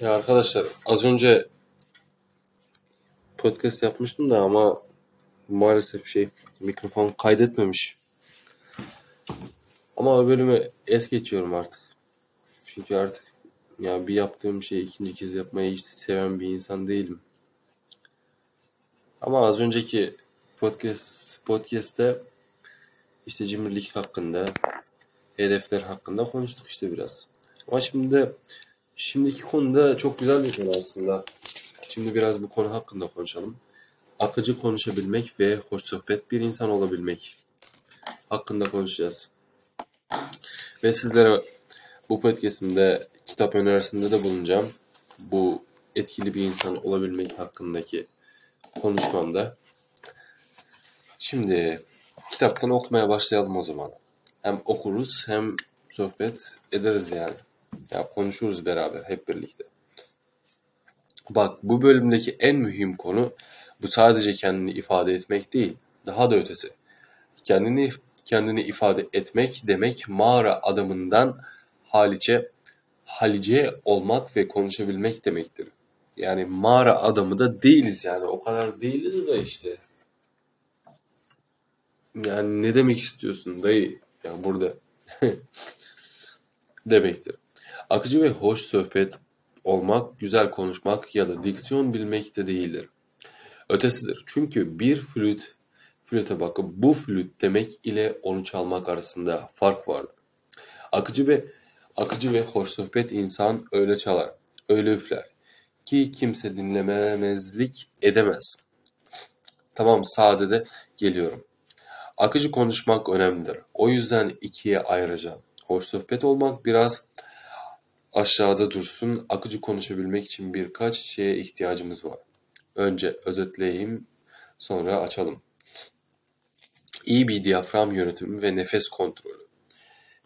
Ya arkadaşlar az önce podcast yapmıştım da ama maalesef şey mikrofon kaydetmemiş. Ama bölümü es geçiyorum artık. Çünkü artık ya bir yaptığım şeyi ikinci kez yapmayı hiç seven bir insan değilim. Ama az önceki podcast podcast'te işte cimrilik hakkında, hedefler hakkında konuştuk işte biraz. Ama şimdi şimdiki konuda çok güzel bir konu aslında. Şimdi biraz bu konu hakkında konuşalım. Akıcı konuşabilmek ve hoş sohbet bir insan olabilmek hakkında konuşacağız. Ve sizlere bu podcastimde kitap önerisinde de bulunacağım. Bu etkili bir insan olabilmek hakkındaki konuşmamda. Şimdi kitaptan okumaya başlayalım o zaman. Hem okuruz hem sohbet ederiz yani. Ya konuşuruz beraber hep birlikte. Bak bu bölümdeki en mühim konu bu sadece kendini ifade etmek değil, daha da ötesi. Kendini kendini ifade etmek demek mağara adamından halice halice olmak ve konuşabilmek demektir. Yani mağara adamı da değiliz yani o kadar değiliz de işte. Yani ne demek istiyorsun dayı? Yani burada demektir. Akıcı ve hoş sohbet olmak, güzel konuşmak ya da diksiyon bilmek de değildir. Ötesidir. Çünkü bir flüt, flüte bakın bu flüt demek ile onu çalmak arasında fark vardır. Akıcı ve akıcı ve hoş sohbet insan öyle çalar, öyle üfler ki kimse dinlememezlik edemez. Tamam sadede geliyorum. Akıcı konuşmak önemlidir. O yüzden ikiye ayıracağım. Hoş sohbet olmak biraz aşağıda dursun. Akıcı konuşabilmek için birkaç şeye ihtiyacımız var. Önce özetleyeyim, sonra açalım. İyi bir diyafram yönetimi ve nefes kontrolü.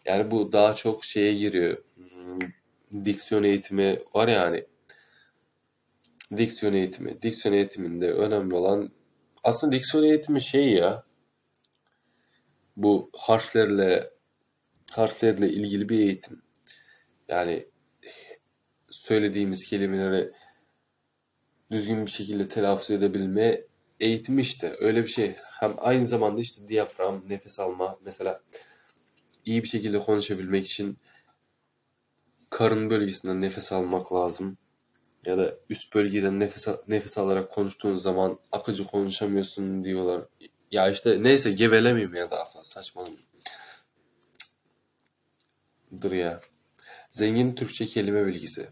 Yani bu daha çok şeye giriyor. Hmm, diksiyon eğitimi var ya hani. Diksiyon eğitimi. Diksiyon eğitiminde önemli olan aslında diksiyon eğitimi şey ya bu harflerle harflerle ilgili bir eğitim. Yani söylediğimiz kelimeleri düzgün bir şekilde telaffuz edebilme eğitimi işte öyle bir şey. Hem aynı zamanda işte diyafram, nefes alma mesela iyi bir şekilde konuşabilmek için karın bölgesinden nefes almak lazım. Ya da üst bölgeden nefes nefes alarak konuştuğun zaman akıcı konuşamıyorsun diyorlar. Ya işte neyse gebelemeyeyim ya daha fazla saçmalama. Dur ya. Zengin Türkçe kelime bilgisi.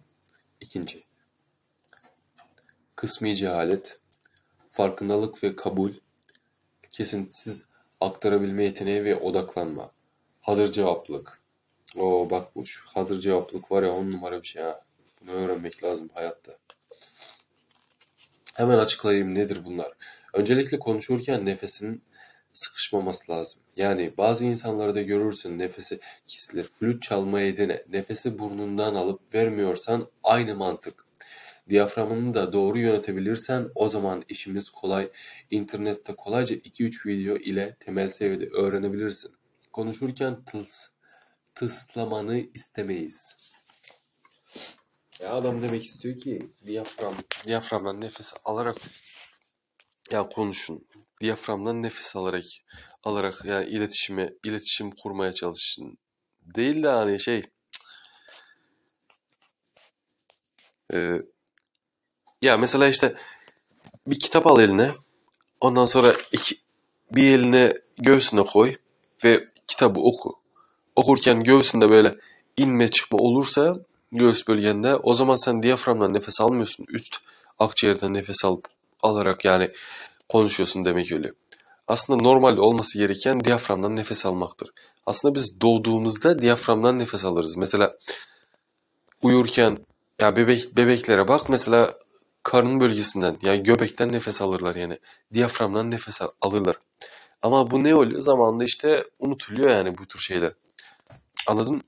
İkinci. Kısmi cehalet, farkındalık ve kabul, kesintisiz aktarabilme yeteneği ve odaklanma. Hazır cevaplık. O bak bu şu hazır cevaplık var ya on numara bir şey ha. Bunu öğrenmek lazım hayatta. Hemen açıklayayım nedir bunlar. Öncelikle konuşurken nefesin sıkışmaması lazım. Yani bazı insanlarda görürsün nefesi kesilir. Flüt çalmaya dene. Nefesi burnundan alıp vermiyorsan aynı mantık. Diyaframını da doğru yönetebilirsen o zaman işimiz kolay. İnternette kolayca 2-3 video ile temel seviyede öğrenebilirsin. Konuşurken tıs, tıslamanı istemeyiz. Ya adam demek istiyor ki diyafram, diyaframdan nefes alarak ya konuşun. Diyaframdan nefes alarak alarak yani iletişime iletişim kurmaya çalışın. Değil de hani şey e, ya mesela işte bir kitap al eline. Ondan sonra iki, bir eline göğsüne koy ve kitabı oku. Okurken göğsünde böyle inme çıkma olursa göğüs bölgende o zaman sen diyaframdan nefes almıyorsun. Üst akciğerden nefes alıp alarak yani konuşuyorsun demek öyle. Aslında normal olması gereken diyaframdan nefes almaktır. Aslında biz doğduğumuzda diyaframdan nefes alırız. Mesela uyurken ya bebek bebeklere bak mesela karın bölgesinden yani göbekten nefes alırlar yani. Diyaframdan nefes alırlar. Ama bu ne oluyor? Zamanında işte unutuluyor yani bu tür şeyler. Anladın?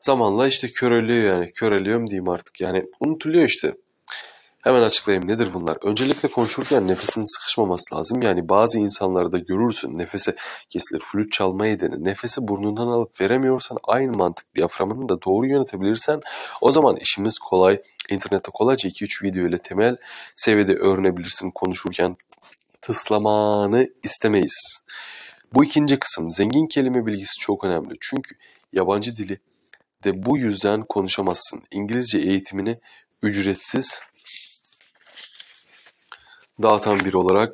Zamanla işte köreliyor yani. Köreliyorum diyeyim artık. Yani unutuluyor işte. Hemen açıklayayım nedir bunlar? Öncelikle konuşurken nefesin sıkışmaması lazım. Yani bazı insanlarda görürsün nefese kesilir. Flüt çalmayı dene. Nefesi burnundan alıp veremiyorsan aynı mantık diyaframını da doğru yönetebilirsen o zaman işimiz kolay. İnternette kolayca 2-3 video ile temel seviyede öğrenebilirsin konuşurken. Tıslamanı istemeyiz. Bu ikinci kısım zengin kelime bilgisi çok önemli. Çünkü yabancı dili de bu yüzden konuşamazsın. İngilizce eğitimini ücretsiz dağıtan biri olarak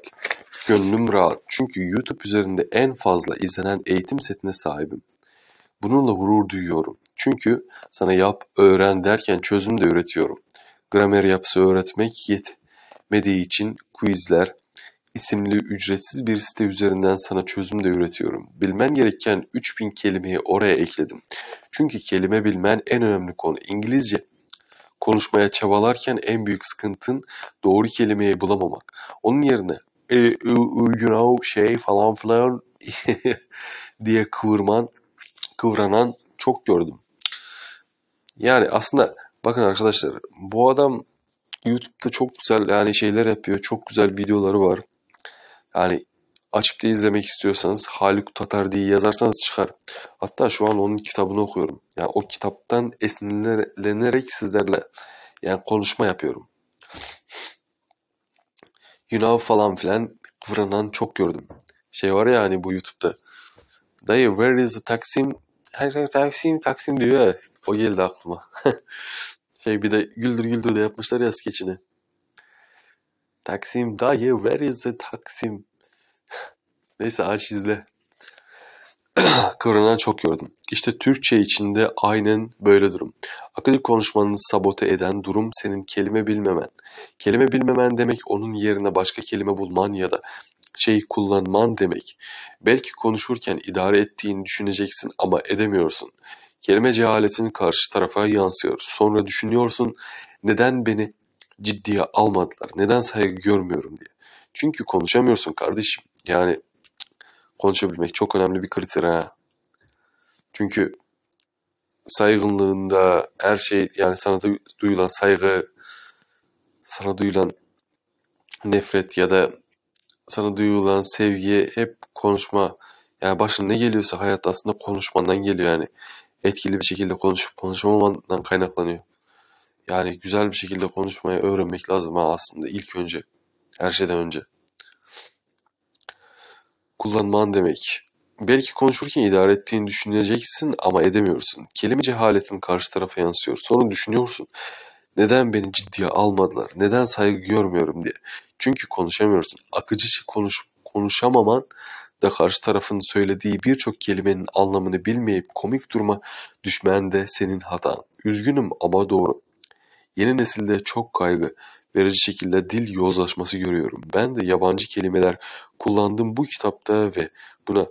gönlüm rahat. Çünkü YouTube üzerinde en fazla izlenen eğitim setine sahibim. Bununla gurur duyuyorum. Çünkü sana yap, öğren derken çözüm de üretiyorum. Gramer yapısı öğretmek yetmediği için quizler, isimli ücretsiz bir site üzerinden sana çözüm de üretiyorum. Bilmen gereken 3000 kelimeyi oraya ekledim. Çünkü kelime bilmen en önemli konu. İngilizce konuşmaya çabalarken en büyük sıkıntın doğru kelimeyi bulamamak. Onun yerine e, you know şey falan filan diye kıvırman, kıvranan çok gördüm. Yani aslında bakın arkadaşlar bu adam YouTube'da çok güzel yani şeyler yapıyor. Çok güzel videoları var. Yani açıp da izlemek istiyorsanız Haluk Tatar diye yazarsanız çıkar. Hatta şu an onun kitabını okuyorum. Yani o kitaptan esinlenerek sizlerle yani konuşma yapıyorum. Yunav falan filan kıvranan çok gördüm. Şey var ya hani bu YouTube'da. Dayı where is the Taksim? Her şey Taksim Taksim diyor ya. O geldi aklıma. şey bir de güldür güldür de yapmışlar ya skeçini. Taksim dayı where is the Taksim? Neyse aç izle. Kıvranan çok gördüm. İşte Türkçe içinde aynen böyle durum. Akıcı konuşmanı sabote eden durum senin kelime bilmemen. Kelime bilmemen demek onun yerine başka kelime bulman ya da şey kullanman demek. Belki konuşurken idare ettiğini düşüneceksin ama edemiyorsun. Kelime cehaletin karşı tarafa yansıyor. Sonra düşünüyorsun neden beni ciddiye almadılar, neden saygı görmüyorum diye. Çünkü konuşamıyorsun kardeşim. Yani konuşabilmek çok önemli bir kriter ha. Çünkü saygınlığında her şey yani sana duyulan saygı, sana duyulan nefret ya da sana duyulan sevgi hep konuşma. Yani başına ne geliyorsa hayat aslında konuşmandan geliyor yani. Etkili bir şekilde konuşup konuşamamandan kaynaklanıyor. Yani güzel bir şekilde konuşmayı öğrenmek lazım aslında ilk önce. Her şeyden önce kullanman demek. Belki konuşurken idare ettiğini düşüneceksin ama edemiyorsun. Kelime cehaletin karşı tarafa yansıyor. Sonra düşünüyorsun. Neden beni ciddiye almadılar? Neden saygı görmüyorum diye. Çünkü konuşamıyorsun. Akıcı konuş, konuşamaman da karşı tarafın söylediği birçok kelimenin anlamını bilmeyip komik duruma düşmen de senin hatan. Üzgünüm ama doğru. Yeni nesilde çok kaygı, verici şekilde dil yozlaşması görüyorum. Ben de yabancı kelimeler kullandım bu kitapta ve buna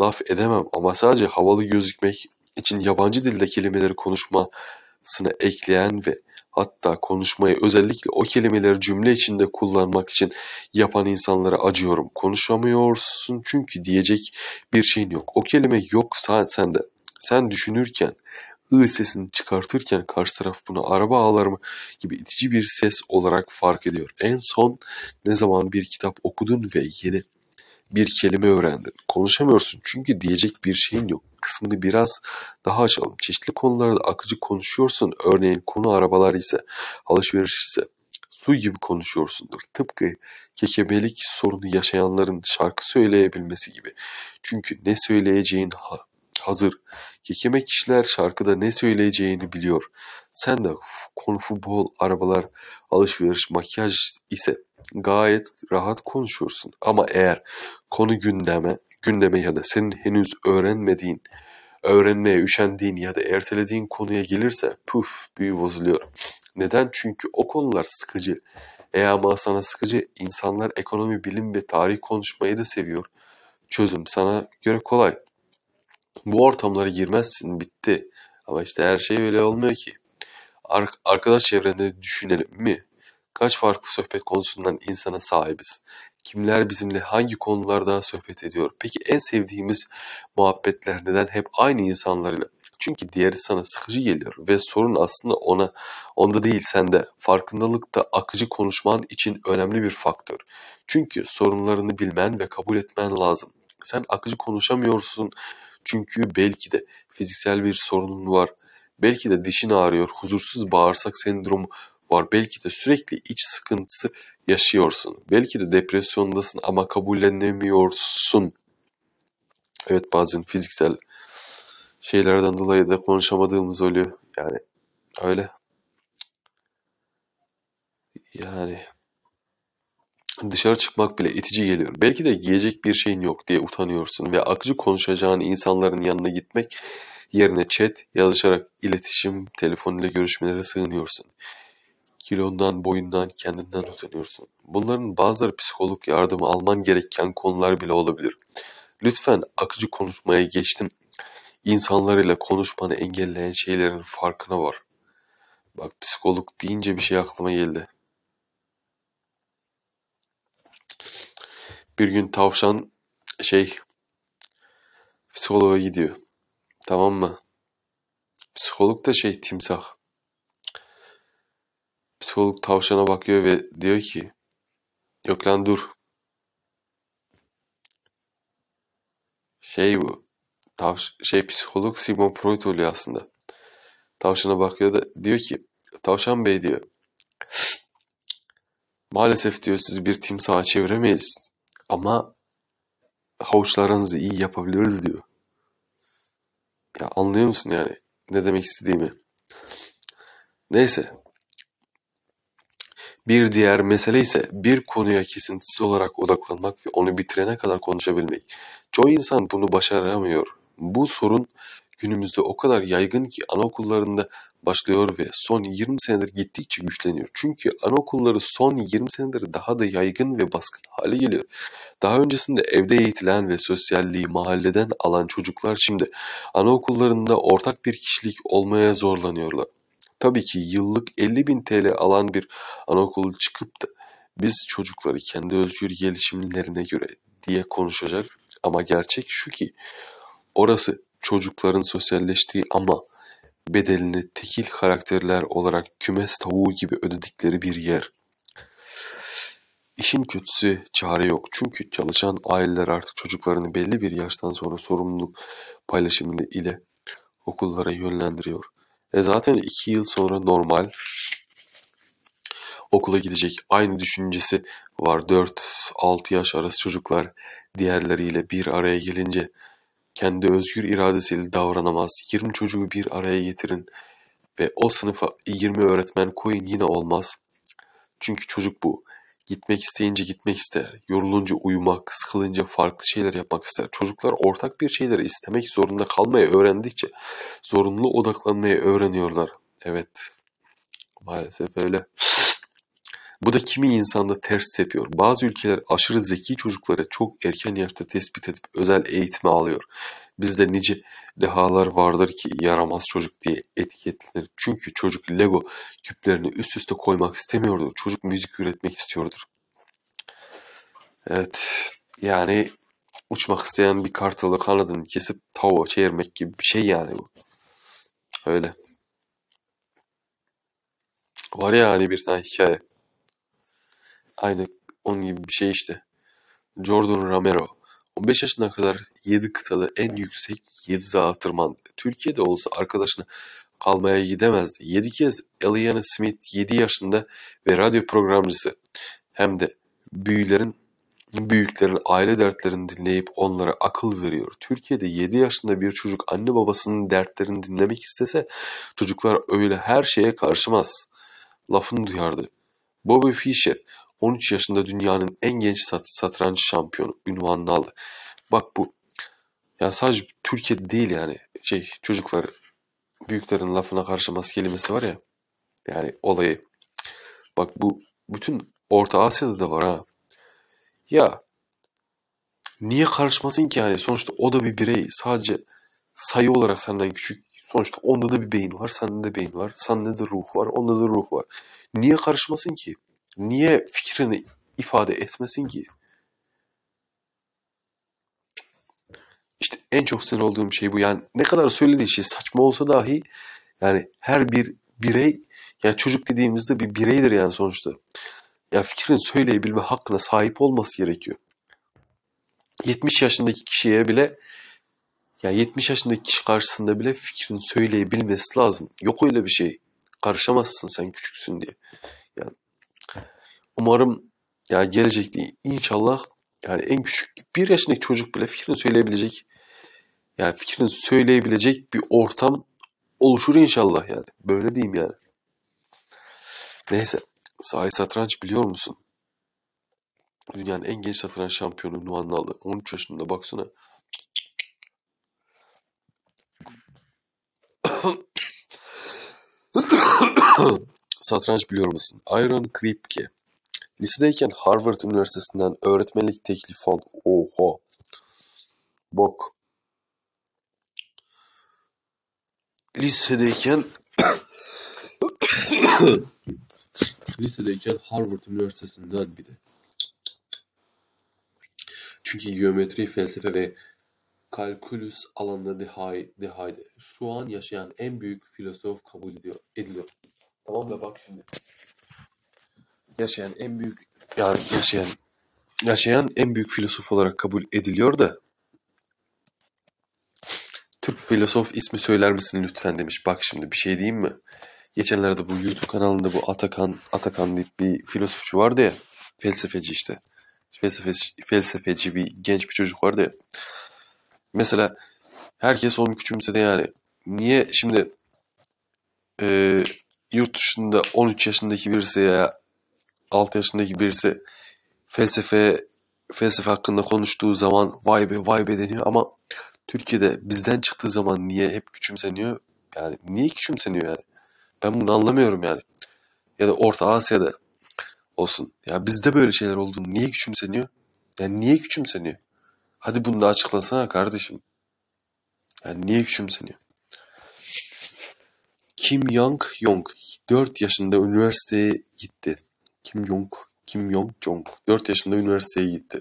laf edemem ama sadece havalı gözükmek için yabancı dilde kelimeleri konuşmasına ekleyen ve hatta konuşmayı özellikle o kelimeleri cümle içinde kullanmak için yapan insanlara acıyorum. Konuşamıyorsun çünkü diyecek bir şeyin yok. O kelime yok saat sende. Sen düşünürken ı sesini çıkartırken karşı taraf bunu araba ağlar mı gibi itici bir ses olarak fark ediyor. En son ne zaman bir kitap okudun ve yeni bir kelime öğrendin. Konuşamıyorsun çünkü diyecek bir şeyin yok. Kısmını biraz daha açalım. Çeşitli konularda akıcı konuşuyorsun. Örneğin konu arabalar ise, alışveriş ise su gibi konuşuyorsundur. Tıpkı kekebelik sorunu yaşayanların şarkı söyleyebilmesi gibi. Çünkü ne söyleyeceğin hazır. Kekeme kişiler şarkıda ne söyleyeceğini biliyor. Sen de konu futbol, arabalar, alışveriş, makyaj ise gayet rahat konuşuyorsun. Ama eğer konu gündeme, gündeme ya da senin henüz öğrenmediğin, öğrenmeye üşendiğin ya da ertelediğin konuya gelirse puf büyü bozuluyor. Neden? Çünkü o konular sıkıcı. E ama sana sıkıcı insanlar ekonomi, bilim ve tarih konuşmayı da seviyor. Çözüm sana göre kolay. Bu ortamlara girmezsin bitti. Ama işte her şey öyle olmuyor ki. Ar- arkadaş çevrende düşünelim mi? Kaç farklı sohbet konusundan insana sahibiz? Kimler bizimle hangi konularda sohbet ediyor? Peki en sevdiğimiz muhabbetler neden hep aynı insanlarla? Çünkü diğeri sana sıkıcı geliyor ve sorun aslında ona onda değil sende. Farkındalık da akıcı konuşman için önemli bir faktör. Çünkü sorunlarını bilmen ve kabul etmen lazım. Sen akıcı konuşamıyorsun çünkü belki de fiziksel bir sorunun var. Belki de dişin ağrıyor, huzursuz bağırsak sendromu var. Belki de sürekli iç sıkıntısı yaşıyorsun. Belki de depresyondasın ama kabullenemiyorsun. Evet bazen fiziksel şeylerden dolayı da konuşamadığımız oluyor. Yani öyle. Yani dışarı çıkmak bile itici geliyor. Belki de giyecek bir şeyin yok diye utanıyorsun ve akıcı konuşacağın insanların yanına gitmek yerine chat yazışarak iletişim telefonuyla görüşmelere sığınıyorsun. Kilondan, boyundan, kendinden utanıyorsun. Bunların bazıları psikolog yardımı alman gereken konular bile olabilir. Lütfen akıcı konuşmaya geçtim. İnsanlarıyla konuşmanı engelleyen şeylerin farkına var. Bak psikolog deyince bir şey aklıma geldi. Bir gün tavşan şey psikologa gidiyor. Tamam mı? Psikolog da şey timsah. Psikolog tavşana bakıyor ve diyor ki yok lan dur. Şey bu. Tavş şey psikolog Sigmund Freud oluyor aslında. Tavşana bakıyor da diyor ki Tavşan Bey diyor. Maalesef diyor siz bir timsaha çeviremeyiz. Ama havuçlarınızı iyi yapabiliriz diyor. Ya anlıyor musun yani ne demek istediğimi? Neyse. Bir diğer mesele ise bir konuya kesintisiz olarak odaklanmak ve onu bitirene kadar konuşabilmek. Çoğu insan bunu başaramıyor. Bu sorun günümüzde o kadar yaygın ki anaokullarında başlıyor ve son 20 senedir gittikçe güçleniyor. Çünkü anaokulları son 20 senedir daha da yaygın ve baskın hale geliyor. Daha öncesinde evde eğitilen ve sosyalliği mahalleden alan çocuklar şimdi anaokullarında ortak bir kişilik olmaya zorlanıyorlar. Tabii ki yıllık 50 bin TL alan bir anaokulu çıkıp da biz çocukları kendi özgür gelişimlerine göre diye konuşacak ama gerçek şu ki orası çocukların sosyalleştiği ama bedelini tekil karakterler olarak kümes tavuğu gibi ödedikleri bir yer. İşin kötüsü çare yok. Çünkü çalışan aileler artık çocuklarını belli bir yaştan sonra sorumluluk paylaşımı ile okullara yönlendiriyor. E zaten iki yıl sonra normal okula gidecek aynı düşüncesi var. 4-6 yaş arası çocuklar diğerleriyle bir araya gelince kendi özgür iradesiyle davranamaz. 20 çocuğu bir araya getirin ve o sınıfa 20 öğretmen koyun yine olmaz. Çünkü çocuk bu. Gitmek isteyince gitmek ister. Yorulunca uyumak, sıkılınca farklı şeyler yapmak ister. Çocuklar ortak bir şeyleri istemek zorunda kalmayı öğrendikçe zorunlu odaklanmayı öğreniyorlar. Evet. Maalesef öyle. Bu da kimi insanda ters tepiyor. Bazı ülkeler aşırı zeki çocukları çok erken yaşta tespit edip özel eğitimi alıyor. Bizde nice dehalar vardır ki yaramaz çocuk diye etiketlenir. Çünkü çocuk Lego küplerini üst üste koymak istemiyordur. Çocuk müzik üretmek istiyordur. Evet yani uçmak isteyen bir kartalı kanadını kesip tavuğa çevirmek gibi bir şey yani bu. Öyle. Var ya hani bir tane hikaye. Aynı onun gibi bir şey işte. Jordan Romero 15 yaşına kadar 7 kıtalı en yüksek 7 dağa tırmandı. Türkiye'de olsa arkadaşına kalmaya gidemezdi. 7 kez Eliana Smith 7 yaşında ve radyo programcısı. Hem de büyülerin büyüklerin aile dertlerini dinleyip onlara akıl veriyor. Türkiye'de 7 yaşında bir çocuk anne babasının dertlerini dinlemek istese çocuklar öyle her şeye karşımaz. Lafını duyardı. Bobby Fischer 13 yaşında dünyanın en genç sat satranç şampiyonu ünvanını aldı. Bak bu ya sadece Türkiye'de değil yani şey çocuklar büyüklerin lafına karşımaz kelimesi var ya yani olayı. Bak bu bütün Orta Asya'da da var ha. Ya niye karışmasın ki yani sonuçta o da bir birey sadece sayı olarak senden küçük sonuçta onda da bir beyin var sende de beyin var sende de ruh var onda da ruh var niye karışmasın ki niye fikrini ifade etmesin ki İşte en çok sinir olduğum şey bu. Yani ne kadar söylediği şey saçma olsa dahi yani her bir birey yani çocuk dediğimizde bir bireydir yani sonuçta. Ya fikrin söyleyebilme hakkına sahip olması gerekiyor. 70 yaşındaki kişiye bile ya 70 yaşındaki kişi karşısında bile fikrini söyleyebilmesi lazım. Yok öyle bir şey. Karışamazsın sen küçüksün diye. Yani umarım ya gelecekte inşallah yani en küçük bir yaşındaki çocuk bile fikrini söyleyebilecek yani fikrini söyleyebilecek bir ortam oluşur inşallah yani. Böyle diyeyim yani. Neyse. Sahi satranç biliyor musun? Dünyanın en genç satranç şampiyonu Nuan aldı. 13 yaşında baksana. satranç biliyor musun? Iron Kripke. Lisedeyken Harvard Üniversitesi'nden öğretmenlik teklifi aldı. Oha. Bak. Lisedeyken Lisedeyken Harvard Üniversitesi'nden bir de. Çünkü geometri, felsefe ve kalkülüs alanında dehaydı. dehaydı. Şu an yaşayan en büyük filozof kabul ediyor, ediliyor. Tamam da bak şimdi. Yaşayan en büyük yani yaşayan yaşayan en büyük filozof olarak kabul ediliyor da Türk filozof ismi söyler misin lütfen demiş. Bak şimdi bir şey diyeyim mi? Geçenlerde bu YouTube kanalında bu Atakan Atakan deyip bir filozofçu vardı ya. Felsefeci işte. Felsefeci, felsefeci bir genç bir çocuk vardı ya. Mesela herkes onu küçümsedi yani. Niye şimdi e, yurt dışında 13 yaşındaki birisi ya 6 yaşındaki birisi felsefe felsefe hakkında konuştuğu zaman vay be vay be deniyor ama Türkiye'de bizden çıktığı zaman niye hep küçümseniyor? Yani niye küçümseniyor yani? Ben bunu anlamıyorum yani. Ya da Orta Asya'da olsun. Ya bizde böyle şeyler oldu. Niye küçümseniyor? Yani niye küçümseniyor? Hadi bunu da açıklasana kardeşim. Yani niye küçümseniyor? Kim Young Yong 4 yaşında üniversiteye gitti. Kim Jong Kim Yong Jong 4 yaşında üniversiteye gitti.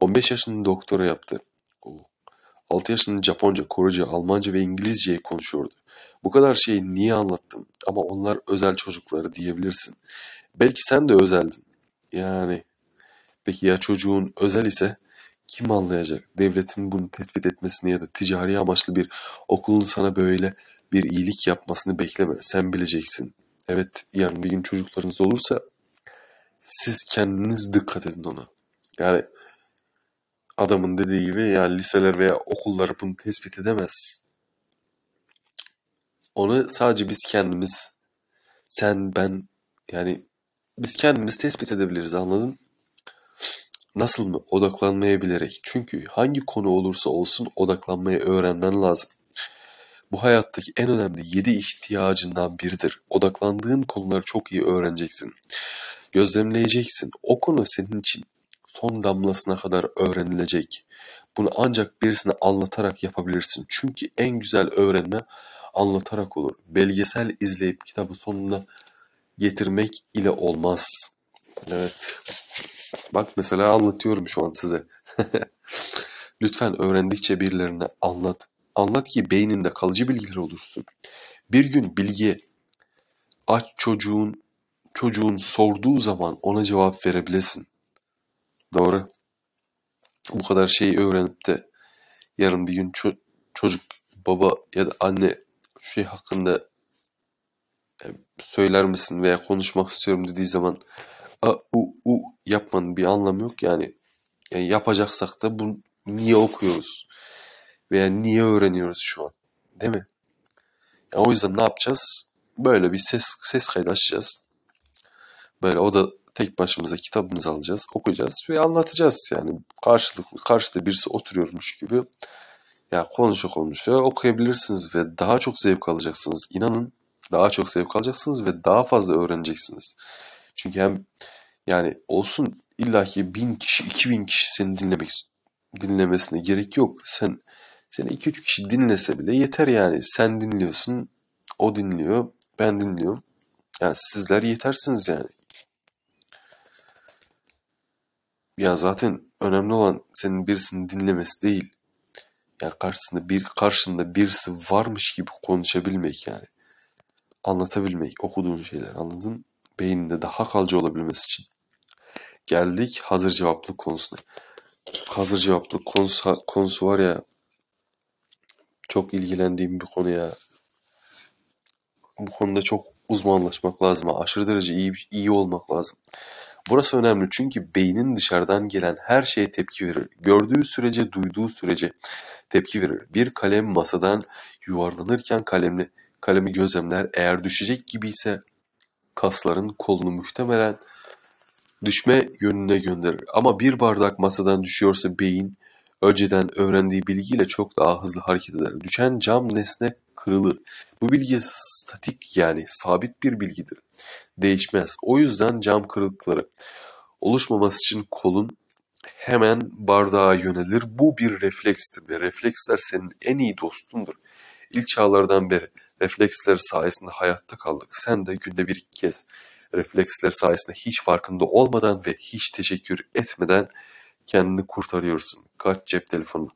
15 yaşında doktora yaptı. 6 yaşında Japonca, Korece, Almanca ve İngilizce konuşuyordu. Bu kadar şeyi niye anlattım? Ama onlar özel çocukları diyebilirsin. Belki sen de özeldin. Yani peki ya çocuğun özel ise kim anlayacak? Devletin bunu tespit etmesini ya da ticari amaçlı bir okulun sana böyle bir iyilik yapmasını bekleme. Sen bileceksin. Evet yarın bir gün çocuklarınız olursa siz kendiniz dikkat edin ona. Yani adamın dediği gibi yani liseler veya okullar bunu tespit edemez. Onu sadece biz kendimiz, sen, ben yani biz kendimiz tespit edebiliriz anladın? Nasıl mı? Odaklanmaya bilerek. Çünkü hangi konu olursa olsun odaklanmayı öğrenmen lazım. Bu hayattaki en önemli yedi ihtiyacından biridir. Odaklandığın konuları çok iyi öğreneceksin. Gözlemleyeceksin. O konu senin için son damlasına kadar öğrenilecek. Bunu ancak birisine anlatarak yapabilirsin. Çünkü en güzel öğrenme anlatarak olur. Belgesel izleyip kitabı sonuna getirmek ile olmaz. Evet. Bak mesela anlatıyorum şu an size. Lütfen öğrendikçe birilerine anlat. Anlat ki beyninde kalıcı bilgiler olursun. Bir gün bilgi aç çocuğun çocuğun sorduğu zaman ona cevap verebilesin. Doğru. Bu kadar şeyi öğrenip de yarın bir gün ço- çocuk baba ya da anne şey hakkında e, söyler misin veya konuşmak istiyorum dediği zaman a u u yapmanın bir anlamı yok yani. yani yapacaksak da bu niye okuyoruz veya niye öğreniyoruz şu an değil mi? Yani o yüzden ne yapacağız? Böyle bir ses ses kaydı açacağız. Böyle o da tek başımıza kitabımızı alacağız, okuyacağız ve anlatacağız yani karşılıklı karşıda birisi oturuyormuş gibi ya konuşa konuşa okuyabilirsiniz ve daha çok zevk alacaksınız. İnanın daha çok zevk alacaksınız ve daha fazla öğreneceksiniz. Çünkü hem yani olsun illaki bin kişi, iki bin kişi seni dinlemek dinlemesine gerek yok. Sen seni iki üç kişi dinlese bile yeter yani. Sen dinliyorsun, o dinliyor, ben dinliyorum. Yani sizler yetersiniz yani. Ya zaten önemli olan senin birisini dinlemesi değil. Yani karşısında bir karşında birisi varmış gibi konuşabilmek yani. Anlatabilmek okuduğun şeyler anladın? Beyninde daha kalıcı olabilmesi için. Geldik hazır cevaplık konusuna. Hazır cevaplık konusu, konusu var ya çok ilgilendiğim bir konu ya. Bu konuda çok uzmanlaşmak lazım. Aşırı derece iyi, iyi olmak lazım. Burası önemli çünkü beynin dışarıdan gelen her şeye tepki verir. Gördüğü sürece, duyduğu sürece tepki verir. Bir kalem masadan yuvarlanırken kalemli kalemi gözlemler. Eğer düşecek gibi ise kasların kolunu muhtemelen düşme yönüne gönderir. Ama bir bardak masadan düşüyorsa beyin önceden öğrendiği bilgiyle çok daha hızlı hareket eder. Düşen cam nesne kırılır. Bu bilgi statik yani sabit bir bilgidir. Değişmez. O yüzden cam kırıkları oluşmaması için kolun hemen bardağa yönelir. Bu bir reflekstir ve refleksler senin en iyi dostundur. İlk çağlardan beri refleksler sayesinde hayatta kaldık. Sen de günde bir iki kez refleksler sayesinde hiç farkında olmadan ve hiç teşekkür etmeden kendini kurtarıyorsun. Kaç cep telefonu?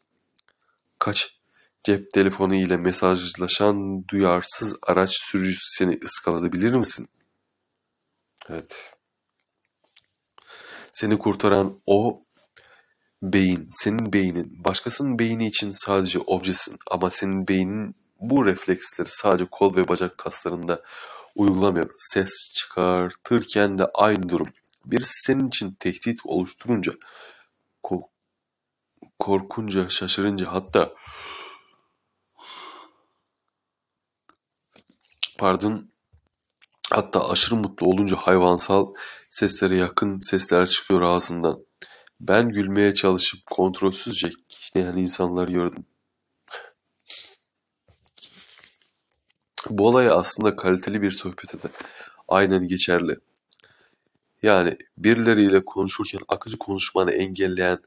Kaç cep telefonu ile mesajlaşan duyarsız araç sürücüsü seni ıskaladı bilir misin? Evet. Seni kurtaran o beyin, senin beynin, başkasının beyni için sadece objesin ama senin beynin bu refleksleri sadece kol ve bacak kaslarında uygulamıyor. Ses çıkartırken de aynı durum. Bir senin için tehdit oluşturunca, korkunca, şaşırınca hatta pardon hatta aşırı mutlu olunca hayvansal seslere yakın sesler çıkıyor ağzından. Ben gülmeye çalışıp kontrolsüzce kişneyen insanlar gördüm. Bu olay aslında kaliteli bir sohbete de aynen geçerli. Yani birileriyle konuşurken akıcı konuşmanı engelleyen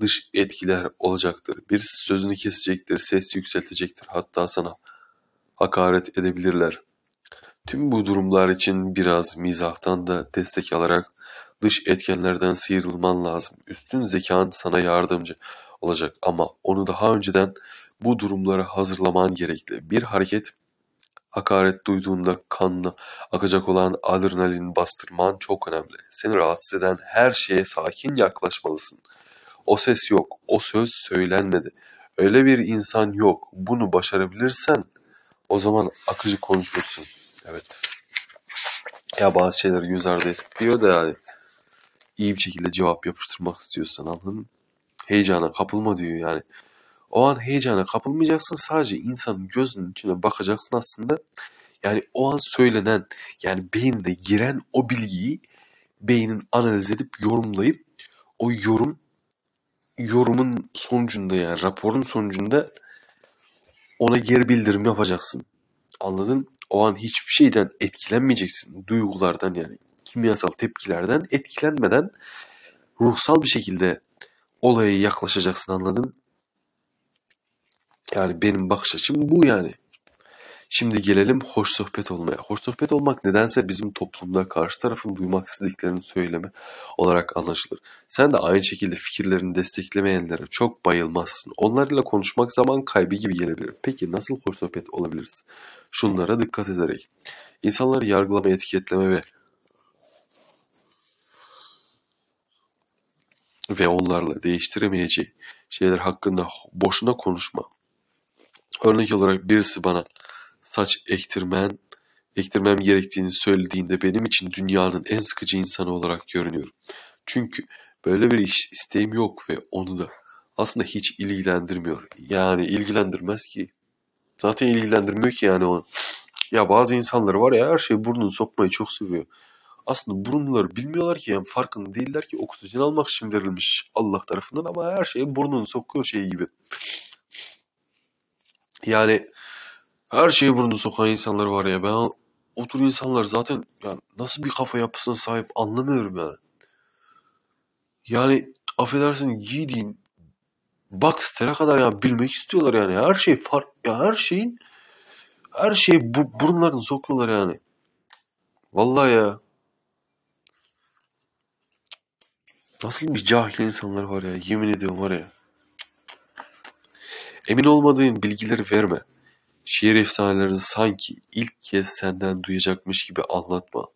dış etkiler olacaktır. Birisi sözünü kesecektir, ses yükseltecektir, hatta sana hakaret edebilirler. Tüm bu durumlar için biraz mizahtan da destek alarak dış etkenlerden sıyrılman lazım. Üstün zekan sana yardımcı olacak ama onu daha önceden bu durumlara hazırlaman gerekli. Bir hareket hakaret duyduğunda kanına akacak olan adrenalin bastırman çok önemli. Seni rahatsız eden her şeye sakin yaklaşmalısın. O ses yok, o söz söylenmedi. Öyle bir insan yok. Bunu başarabilirsen o zaman akıcı konuşursun. Evet. Ya bazı şeyleri göz ardı etmiyor da yani iyi bir şekilde cevap yapıştırmak istiyorsan anladın Heyecana kapılma diyor yani. O an heyecana kapılmayacaksın sadece insanın gözünün içine bakacaksın aslında. Yani o an söylenen yani beyinde giren o bilgiyi beynin analiz edip yorumlayıp o yorum yorumun sonucunda yani raporun sonucunda ona geri bildirim yapacaksın. Anladın? O an hiçbir şeyden etkilenmeyeceksin. Duygulardan yani kimyasal tepkilerden etkilenmeden ruhsal bir şekilde olaya yaklaşacaksın anladın? Yani benim bakış açım bu yani. Şimdi gelelim hoş sohbet olmaya. Hoş sohbet olmak nedense bizim toplumda karşı tarafın duymak istediklerini söyleme olarak anlaşılır. Sen de aynı şekilde fikirlerini desteklemeyenlere çok bayılmazsın. Onlarla konuşmak zaman kaybı gibi gelebilir. Peki nasıl hoş sohbet olabiliriz? Şunlara dikkat ederek. İnsanları yargılama, etiketleme ve ve onlarla değiştiremeyeceği şeyler hakkında boşuna konuşma. Örnek olarak birisi bana saç ektirmen, ektirmem gerektiğini söylediğinde benim için dünyanın en sıkıcı insanı olarak görünüyorum. Çünkü böyle bir iş isteğim yok ve onu da aslında hiç ilgilendirmiyor. Yani ilgilendirmez ki. Zaten ilgilendirmiyor ki yani onu. Ya bazı insanlar var ya her şeyi burnunu sokmayı çok seviyor. Aslında burunları bilmiyorlar ki yani farkında değiller ki oksijen almak için verilmiş Allah tarafından ama her şeyi burnunu sokuyor şey gibi. Yani her şeyi burnunu sokan insanlar var ya ben o tür insanlar zaten yani nasıl bir kafa yapısına sahip anlamıyorum yani. Yani affedersin giydiğin Baxter'e kadar ya bilmek istiyorlar yani. Her şey fark ya her şeyin her şeyi bu, burunlarını sokuyorlar yani. Vallahi ya. Nasıl bir cahil insanlar var ya yemin ediyorum var ya. Emin olmadığın bilgileri verme. Şiir efsanelerini sanki ilk kez senden duyacakmış gibi anlatma.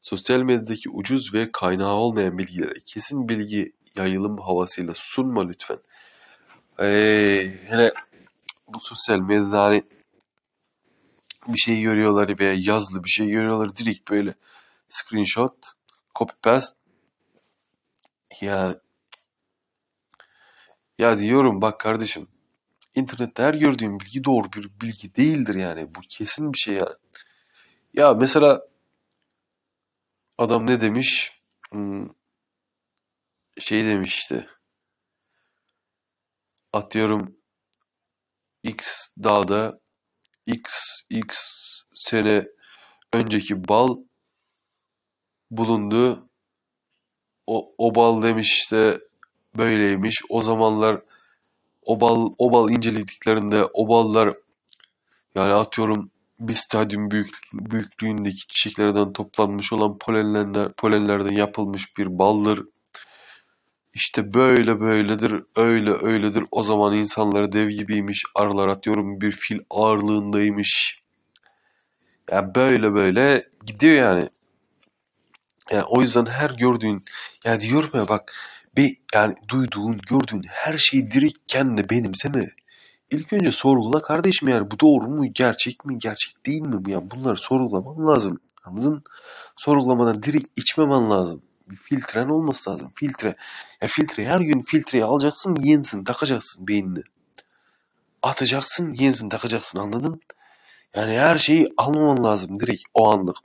Sosyal medyadaki ucuz ve kaynağı olmayan bilgilere kesin bilgi yayılım havasıyla sunma lütfen. Ee, hele bu sosyal medyada hani bir şey görüyorlar veya yazılı bir şey görüyorlar direkt böyle screenshot, copy paste yani ya diyorum bak kardeşim internette her gördüğüm bilgi doğru bir bilgi değildir yani. Bu kesin bir şey yani. Ya mesela adam ne demiş? Hmm, şey demiş işte. Atıyorum X dağda X X sene önceki bal bulundu. O, o bal demiş işte böyleymiş. O zamanlar o bal, o bal incelediklerinde o ballar yani atıyorum bir stadyum büyük, büyüklüğündeki çiçeklerden toplanmış olan polenler, polenlerden yapılmış bir baldır. İşte böyle böyledir, öyle öyledir. O zaman insanlar dev gibiymiş, arılar atıyorum bir fil ağırlığındaymış. Ya yani böyle böyle gidiyor yani. Yani o yüzden her gördüğün, ya diyorum ya bak bir yani duyduğun, gördüğün her şeyi direkt kendine benimseme. İlk önce sorgula kardeşim yani bu doğru mu, gerçek mi, gerçek değil mi? Yani bunları sorgulaman lazım. Anladın? Sorgulamadan direkt içmemen lazım. Bir filtren olması lazım. Filtre. Ya filtre her gün filtreyi alacaksın, yenisini takacaksın beynine. Atacaksın, yenisini takacaksın anladın? Yani her şeyi almaman lazım direkt o anlık.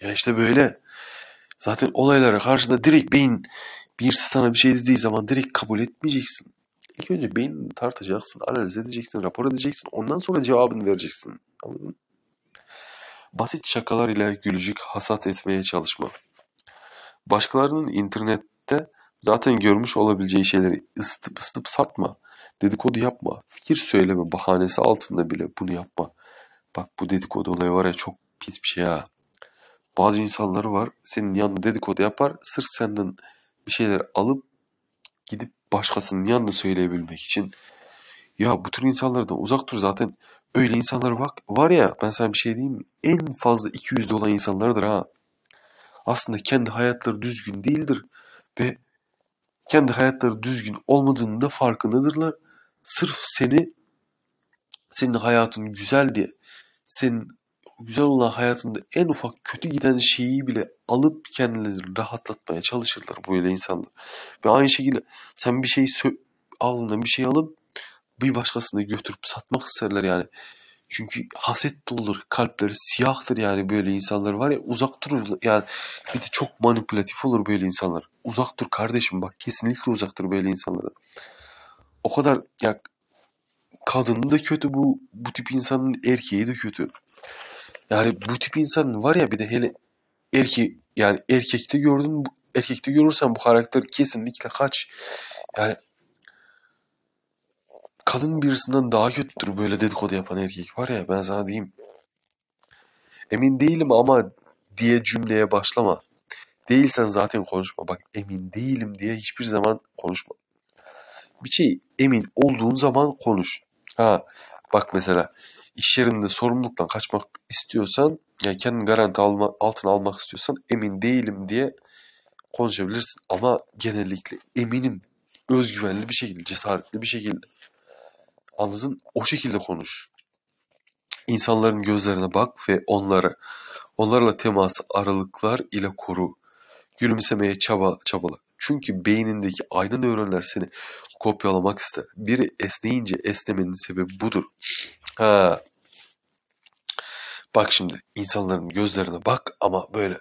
Ya işte böyle. Zaten olaylara karşında direkt beyin birisi sana bir şey dediği zaman direkt kabul etmeyeceksin. İlk önce beynini tartacaksın, analiz edeceksin, rapor edeceksin. Ondan sonra cevabını vereceksin. Anladın Basit şakalar ile gülücük hasat etmeye çalışma. Başkalarının internette zaten görmüş olabileceği şeyleri ısıtıp ısıtıp satma. Dedikodu yapma. Fikir söyleme bahanesi altında bile bunu yapma. Bak bu dedikodu olayı var ya çok pis bir şey ha. Bazı insanları var senin yanında dedikodu yapar sırf senden bir şeyler alıp gidip başkasının yanında söyleyebilmek için. Ya bu tür insanlardan uzak dur zaten. Öyle insanlar bak var ya ben sana bir şey diyeyim mi? En fazla 200'de olan insanlardır ha. Aslında kendi hayatları düzgün değildir ve kendi hayatları düzgün olmadığının da farkındadırlar. Sırf seni senin hayatın güzel diye senin güzel olan hayatında en ufak kötü giden şeyi bile alıp kendilerini rahatlatmaya çalışırlar böyle insanlar. Ve aynı şekilde sen bir şeyi aldığında bir şey alıp bir başkasına götürüp satmak isterler yani. Çünkü haset doludur, kalpleri siyahtır yani böyle insanlar var ya uzak durur yani bir de çok manipülatif olur böyle insanlar. Uzak dur kardeşim bak kesinlikle uzak dur böyle insanlara. O kadar ya kadın da kötü bu bu tip insanın erkeği de kötü. Yani bu tip insan var ya bir de hele erkek yani erkekte gördün erkekte görürsen bu karakter kesinlikle kaç. Yani kadın birisinden daha kötüdür böyle dedikodu yapan erkek var ya ben sana diyeyim. Emin değilim ama diye cümleye başlama. Değilsen zaten konuşma. Bak emin değilim diye hiçbir zaman konuşma. Bir şey emin olduğun zaman konuş. Ha bak mesela iş yerinde sorumluluktan kaçmak istiyorsan yani kendini garanti alma, altına almak istiyorsan emin değilim diye konuşabilirsin. Ama genellikle eminim özgüvenli bir şekilde, cesaretli bir şekilde. Anladın? O şekilde konuş. İnsanların gözlerine bak ve onları, onlarla teması aralıklar ile koru. Gülümsemeye çaba, çabala. Çünkü beynindeki aynı nöronlar seni kopyalamak ister. Biri esneyince esnemenin sebebi budur. Ha. Bak şimdi insanların gözlerine bak ama böyle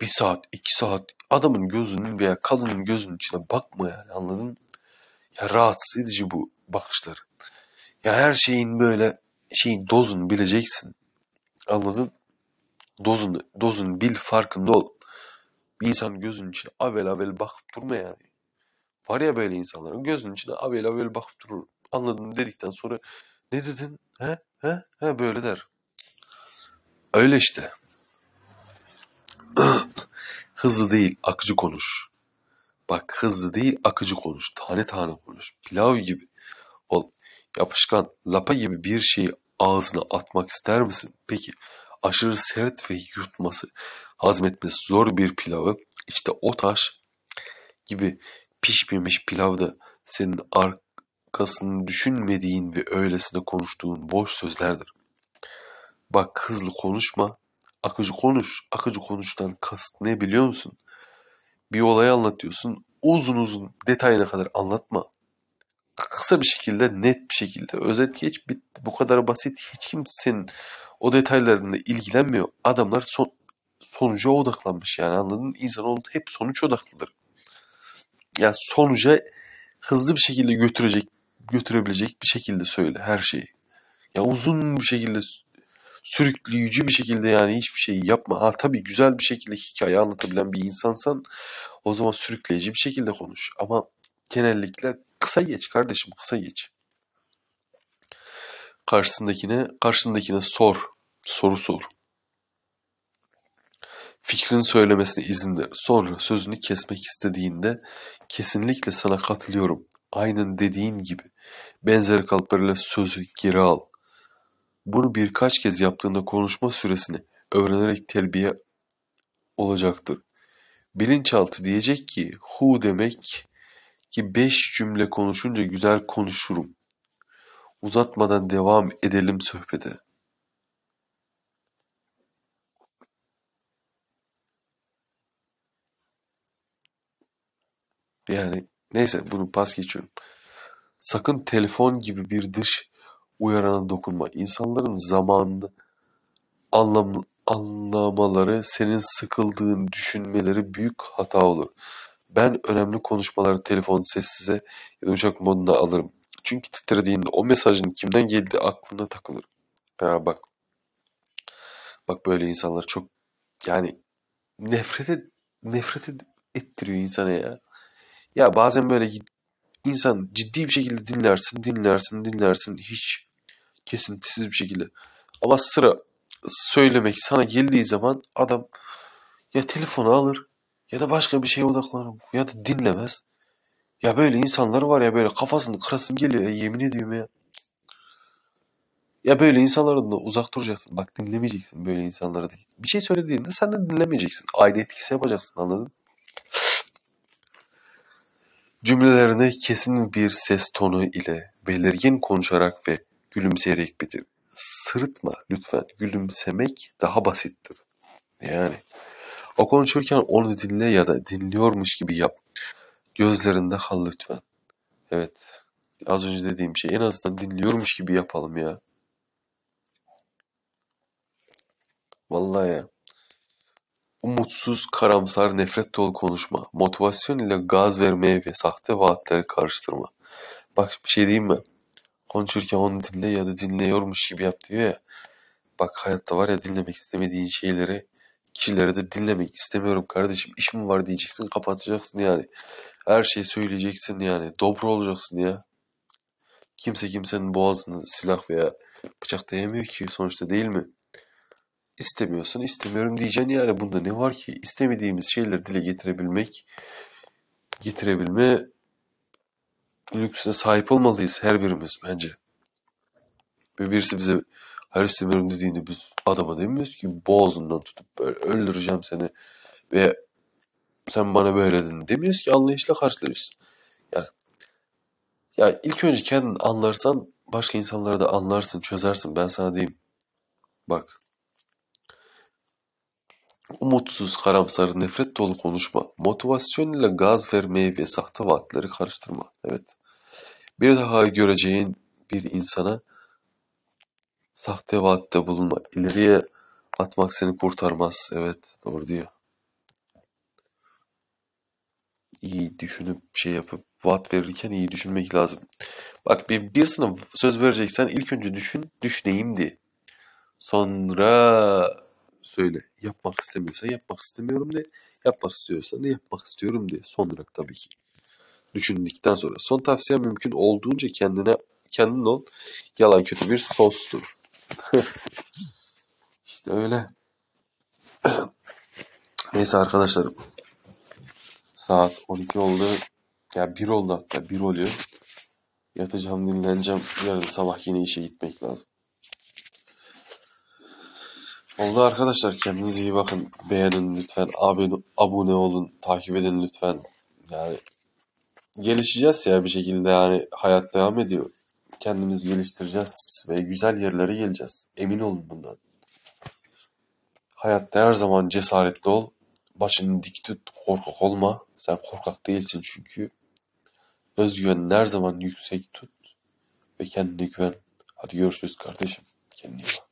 bir saat, iki saat adamın gözünün veya kadının gözünün içine bakma yani anladın? Ya rahatsız edici bu bakışlar. Ya her şeyin böyle şeyin dozunu bileceksin. Anladın? Dozunu, dozunu bil farkında ol. Bir insan gözünün içine avel avel bakıp durma yani. Var ya böyle insanların gözünün içine avel avel bakıp durur. Anladın dedikten sonra ne dedin? He? He? He böyle der. Öyle işte. hızlı değil, akıcı konuş. Bak hızlı değil, akıcı konuş. Tane tane konuş. Pilav gibi. Ol. Yapışkan, lapa gibi bir şeyi ağzına atmak ister misin? Peki aşırı sert ve yutması, hazmetmesi zor bir pilavı işte o taş gibi pişmemiş pilavda senin arkasını düşünmediğin ve öylesine konuştuğun boş sözlerdir. Bak hızlı konuşma, akıcı konuş. Akıcı konuştan kast ne biliyor musun? Bir olayı anlatıyorsun, uzun uzun detayına kadar anlatma. Kısa bir şekilde, net bir şekilde özet geç, bitti. Bu kadar basit. Hiç kimsenin o detaylarında ilgilenmiyor. Adamlar son, sonuca odaklanmış yani anladın? İnsanoğlu hep sonuç odaklıdır. Yani sonuca hızlı bir şekilde götürecek, götürebilecek bir şekilde söyle her şeyi. Ya uzun bir şekilde sürükleyici bir şekilde yani hiçbir şey yapma. Ha tabii güzel bir şekilde hikaye anlatabilen bir insansan o zaman sürükleyici bir şekilde konuş. Ama genellikle kısa geç kardeşim kısa geç. Karşısındakine, karşındakine sor. Soru sor. Fikrini söylemesine izin ver. Sonra sözünü kesmek istediğinde kesinlikle sana katılıyorum. Aynen dediğin gibi. Benzer kalıplarıyla sözü geri al. Bunu birkaç kez yaptığında konuşma süresini öğrenerek terbiye olacaktır. Bilinçaltı diyecek ki hu demek ki beş cümle konuşunca güzel konuşurum. Uzatmadan devam edelim sohbete. Yani neyse bunu pas geçiyorum. Sakın telefon gibi bir dış uyarana dokunma. İnsanların zamanını anlam, anlamaları, senin sıkıldığın düşünmeleri büyük hata olur. Ben önemli konuşmaları telefon sessize ya da uçak moduna alırım. Çünkü titrediğinde o mesajın kimden geldiği aklına takılır. Ya bak. Bak böyle insanlar çok yani nefret et, nefret ettiriyor insana ya. Ya bazen böyle insan ciddi bir şekilde dinlersin, dinlersin, dinlersin hiç kesintisiz bir şekilde. Ama sıra söylemek sana geldiği zaman adam ya telefonu alır ya da başka bir şeye odaklanır ya da dinlemez. Ya böyle insanlar var ya böyle kafasını kırasın geliyor ya yemin ediyorum ya. Ya böyle insanlardan da uzak duracaksın. Bak dinlemeyeceksin böyle insanlara. Bir şey söylediğinde sen de dinlemeyeceksin. Aynı etkisi yapacaksın anladın Cümlelerini kesin bir ses tonu ile belirgin konuşarak ve gülümseyerek bitir. Sırıtma lütfen. Gülümsemek daha basittir. Yani o konuşurken onu dinle ya da dinliyormuş gibi yap. Gözlerinde kal lütfen. Evet. Az önce dediğim şey en azından dinliyormuş gibi yapalım ya. Vallahi ya. Umutsuz, karamsar, nefret dolu konuşma. Motivasyon ile gaz vermeye ve sahte vaatleri karıştırma. Bak bir şey diyeyim mi? Konuşurken onu dinle ya da dinliyormuş gibi yap diyor ya. Bak hayatta var ya dinlemek istemediğin şeyleri kişileri de dinlemek istemiyorum kardeşim. İşim var diyeceksin kapatacaksın yani. Her şeyi söyleyeceksin yani. Dobro olacaksın ya. Kimse kimsenin boğazını silah veya bıçak dayamıyor ki sonuçta değil mi? İstemiyorsan istemiyorum diyeceksin yani. Bunda ne var ki? İstemediğimiz şeyleri dile getirebilmek, getirebilme lüksüne sahip olmalıyız her birimiz bence. Ve birisi bize her istemiyorum dediğinde biz adama demiyoruz ki boğazından tutup böyle öldüreceğim seni ve sen bana böyle dedin demiyoruz ki anlayışla karşılıyoruz. Yani ya ilk önce kendin anlarsan başka insanlara da anlarsın, çözersin. Ben sana diyeyim. Bak. Umutsuz, karamsar, nefret dolu konuşma. Motivasyon ile gaz vermeyi ve sahte vaatleri karıştırma. Evet. Bir daha göreceğin bir insana sahte vaatte bulunma. İleriye atmak seni kurtarmaz. Evet doğru diyor. İyi düşünüp şey yapıp vaat verirken iyi düşünmek lazım. Bak bir birisine söz vereceksen ilk önce düşün, düşüneyim de. Sonra söyle. Yapmak istemiyorsa yapmak istemiyorum de. Yapmak istiyorsan da yapmak istiyorum de. Sonra tabii ki düşündükten sonra. Son tavsiye mümkün olduğunca kendine kendin ol. Yalan kötü bir sostur. İşte öyle. Neyse arkadaşlarım. Saat 12 oldu. Ya 1 oldu hatta 1 oluyor. Yatacağım, dinleneceğim. Yarın sabah yine işe gitmek lazım. Oldu arkadaşlar. Kendinize iyi bakın. Beğenin lütfen. Abone, abone olun. Takip edin lütfen. Yani gelişeceğiz ya bir şekilde yani hayat devam ediyor. Kendimizi geliştireceğiz ve güzel yerlere geleceğiz. Emin olun bundan. Hayatta her zaman cesaretli ol. Başını dik tut, korkak olma. Sen korkak değilsin çünkü. Özgüvenini her zaman yüksek tut ve kendine güven. Hadi görüşürüz kardeşim. Kendine iyi bak.